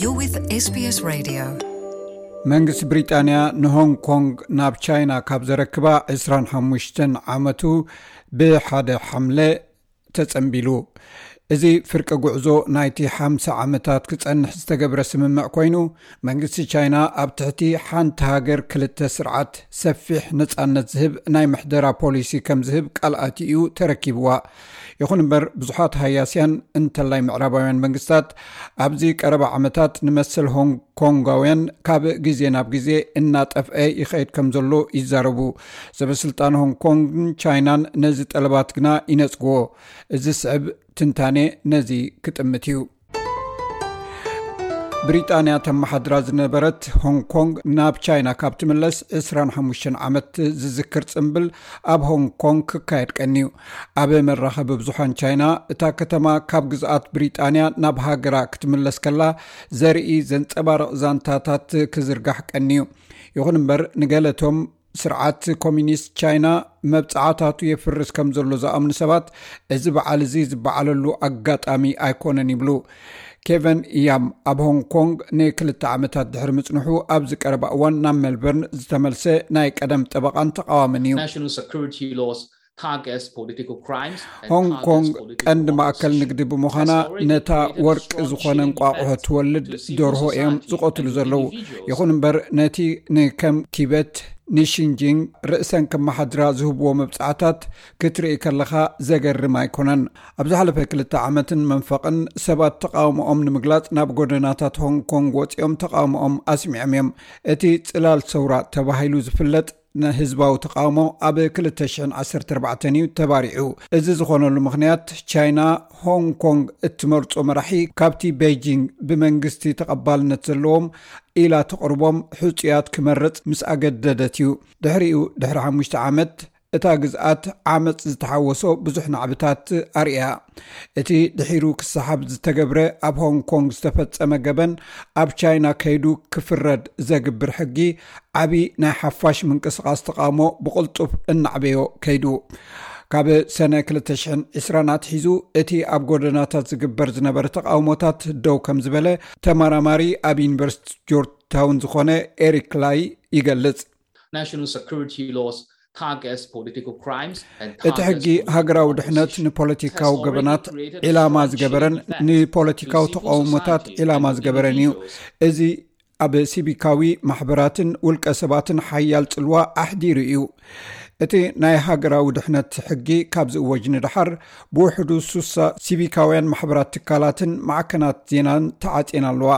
You're with SBS Radio. መንግስቲ ብሪጣንያ ንሆንግ ኮንግ ናብ ቻይና ካብ ዘረክባ 25 ዓመቱ ብሓደ ሓምለ ተጸንቢሉ እዚ ፍርቂ ጉዕዞ ናይቲ ሓ ዓመታት ክጸንሕ ዝተገብረ ስምምዕ ኮይኑ መንግስቲ ቻይና ኣብ ትሕቲ ሓንቲ ሃገር ክልተ ስርዓት ሰፊሕ ነፃነት ዝህብ ናይ ምሕደራ ፖሊሲ ከም ዝህብ ቃል ኣትኡ ተረኪብዋ። ይኹን እምበር ብዙሓት ሃያስያን እንተላይ ምዕራባውያን መንግስታት ኣብዚ ቀረባ ዓመታት ንመሰል ሆንግ ኮንጋውያን ካብ ግዜ ናብ ግዜ እናጠፍአ ይኸይድ ከም ዘሎ ይዛረቡ ሰበስልጣን ሆንግ ኮንግን ቻይናን ነዚ ጠለባት ግና ይነፅግዎ እዚ ስዕብ ትንታኔ ነዚ ክጥምት እዩ ብሪጣንያ ተመሓድራ ዝነበረት ሆንግ ኮንግ ናብ ቻይና ካብ ትምለስ 25 ዓመት ዝዝክር ፅምብል ኣብ ሆንግ ኮንግ ክካየድ ቀኒዩ ኣብ መራኸቢ ብዙሓን ቻይና እታ ከተማ ካብ ግዝኣት ብሪጣንያ ናብ ሃገራ ክትምለስ ከላ ዘርኢ ዘንፀባርቕ ዛንታታት ክዝርጋሕ ቀኒዩ ይኹን እምበር ንገለቶም ስርዓት ኮሚኒስት ቻይና መብፅዓታቱ የፍርስ ከም ዘሎ ዝኣምኑ ሰባት እዚ በዓል እዚ ዝበዓለሉ ኣጋጣሚ ኣይኮነን ይብሉ ኬቨን እያም ኣብ ሆንግ ኮንግ ንክልተ ዓመታት ድሕሪ ምፅንሑ ኣብዚ ቀረባ እዋን ናብ ሜልበርን ዝተመልሰ ናይ ቀደም ጠበቓን ተቃዋምን እዩ ሆንግ ኮንግ ቀንዲ ማእከል ንግዲ ብምዃና ነታ ወርቂ ዝኾነ እንቋቑሖ ትወልድ ደርሆ እዮም ዝቐትሉ ዘለዉ ይኹን እምበር ነቲ ንከም ቲበት ንሽንጂንግ ርእሰን ክመሓድራ ዝህብዎ መብፃዕታት ክትርኢ ከለኻ ዘገርም ኣይኮነን ኣብ ዝሓለፈ ክልተ ዓመትን መንፈቕን ሰባት ተቃውሞኦም ንምግላፅ ናብ ጎደናታት ሆንግ ኮንግ ወፂኦም ተቃውሞኦም ኣስሚዖም እዮም እቲ ፅላል ሰውራ ተባሂሉ ዝፍለጥ ንህዝባዊ ተቃውሞ ኣብ 214 እዩ ተባሪዑ እዚ ዝኾነሉ ምኽንያት ቻይና ሆንግ ኮንግ እትመርፆ መራሒ ካብቲ ቤጂንግ ብመንግስቲ ተቐባልነት ዘለዎም ኢላ ተቕርቦም ሕፁያት ክመርፅ ምስ ኣገደደት እዩ ድሕሪኡ ድሕሪ ሓሙሽተ ዓመት እታ ግዝኣት ዓመፅ ዝተሓወሶ ብዙሕ ናዕብታት ኣርእያ እቲ ድሒሩ ክሰሓብ ዝተገብረ ኣብ ሆንግ ኮንግ ዝተፈፀመ ገበን ኣብ ቻይና ከይዱ ክፍረድ ዘግብር ሕጊ ዓቢ ናይ ሓፋሽ ምንቅስቓስ ተቓውሞ ብቕልጡፍ እናዕበዮ ከይዱ። ካብ ሰነ 220 ኣትሒዙ እቲ ኣብ ጎደናታት ዝግበር ዝነበረ ተቓውሞታት ደው ከም ዝበለ ተመራማሪ ኣብ ዩኒቨርሲቲ ጆርጅ ታውን ዝኾነ ኤሪክ ላይ ይገልጽ። እቲ ሕጊ ሃገራዊ ድሕነት ንፖለቲካዊ ገበናት ዒላማ ዝገበረን ንፖለቲካዊ ተቃውሞታት ዒላማ ዝገበረን እዩ እዚ ኣብ ሲቪካዊ ማሕበራትን ውልቀ ሰባትን ሓያል ፅልዋ ኣሕዲሩ እዩ እቲ ናይ ሃገራዊ ድሕነት ሕጊ ካብ ዝእወጅ ንድሓር ብውሕዱ ሱሳ ሲቪካውያን ማሕበራት ትካላትን ማዕከናት ዜናን ተዓፅና ኣለዋ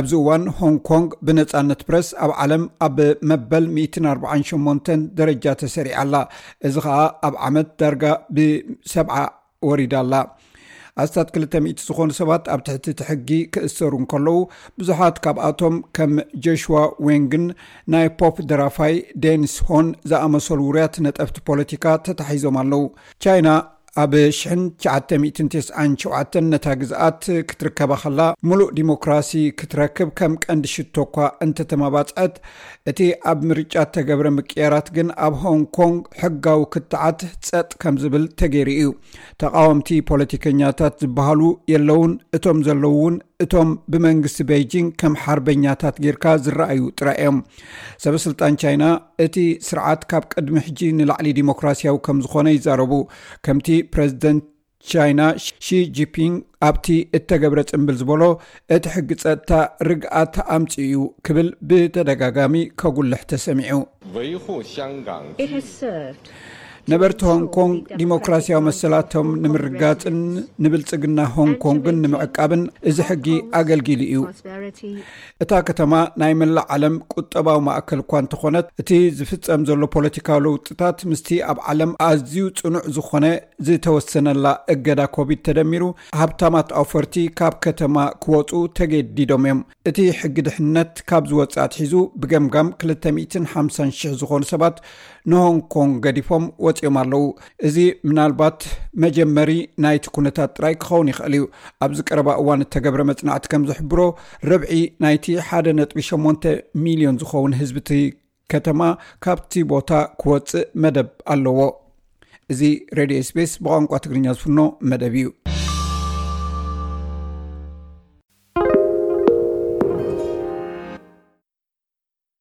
ኣብዚ እዋን ሆንግ ኮንግ ብነፃነት ፕረስ ኣብ ዓለም ኣብ መበል 148 ደረጃ ተሰሪዓ ኣላ እዚ ከዓ ኣብ ዓመት ዳርጋ ብሰ ወሪዳ ኣላ ኣስታት 200 ዝኾኑ ሰባት ኣብ ትሕቲ እቲ ሕጊ ክእሰሩ እንከለዉ ብዙሓት ካብኣቶም ከም ጀሽዋ ወንግን ናይ ፖፕ ደራፋይ ደንስ ሆን ዝኣመሰሉ ውርያት ነጠፍቲ ፖለቲካ ተታሒዞም ኣለዉ ቻይና ኣብ 997 ነታ ግዝኣት ክትርከባ ከላ ሙሉእ ዲሞክራሲ ክትረክብ ከም ቀንዲ ሽቶ እኳ እንተተመባፅዐት እቲ ኣብ ምርጫ እተገብረ ምቅያራት ግን ኣብ ሆንግ ኮንግ ሕጋዊ ክትዓት ጸጥ ከም ዝብል ተገይሩ እዩ። ተቓወምቲ ፖለቲከኛታት ዝበሃሉ የለዉን፣ እቶም ዘለዉ እውን እቶም ብመንግስቲ በይጂንግ ከም ሓርበኛታት ጌርካ ዝረኣዩ ጥራይ እዮም። ሰበስልጣን ቻይና እቲ ስርዓት ካብ ቅድሚ ሕጂ ንላዕሊ ዲሞክራስያዊ ከም ዝኾነ ይዛረቡ፣ ከምቲ ፕረዚደንት ቻይና ሺ ጂፒንግ ኣብቲ እተገብረ ፅምብል ዝበሎ እቲ ሕጊ ፀጥታ ርግኣት ኣምፂኡ እዩ ክብል ብተደጋጋሚ ከጉልሕ ተሰሚዑ። ነበርቲ ሆንኮንግ ዲሞክራሲያዊ መሰላቶም ንምርጋፅን ንብልፅግና ሆንኮንግን ንምዕቃብን እዚ ሕጊ ኣገልጊሉ እዩ። እታ ከተማ ናይ መላእ ዓለም ቁጠባዊ ማእከል እኳ እንተኾነት እቲ ዝፍፀም ዘሎ ፖለቲካዊ ለውጥታት ምስቲ ኣብ ዓለም ኣዝዩ ፅኑዕ ዝኾነ ዝተወሰነላ እገዳ ኮቪድ ተደሚሩ ሃብታማት ኣውፈርቲ ካብ ከተማ ክወፁ ተገዲዶም እዮም እቲ ሕጊ ድሕነት ካብ ዝወፅእ ኣትሒዙ ብገምጋም 250ን00 ዝኾኑ ሰባት ንሆንግ ኮንግ ገዲፎም ወፂኦም ኣለው እዚ ምናልባት መጀመሪ ናይቲ ኩነታት ጥራይ ክኸውን ይኽእል እዩ ኣብዚ ቀረባ እዋን እተገብረ መፅናዕቲ ከም ዝሕብሮ ርብዒ ናይቲ ሓደ ነጥቢ 8 ሚሊዮን ዝኸውን ህዝቢ ከተማ ካብቲ ቦታ ክወፅእ መደብ ኣለዎ እዚ ሬድዮ ስፔስ ብቋንቋ ትግርኛ ዝፍኖ መደብ እዩ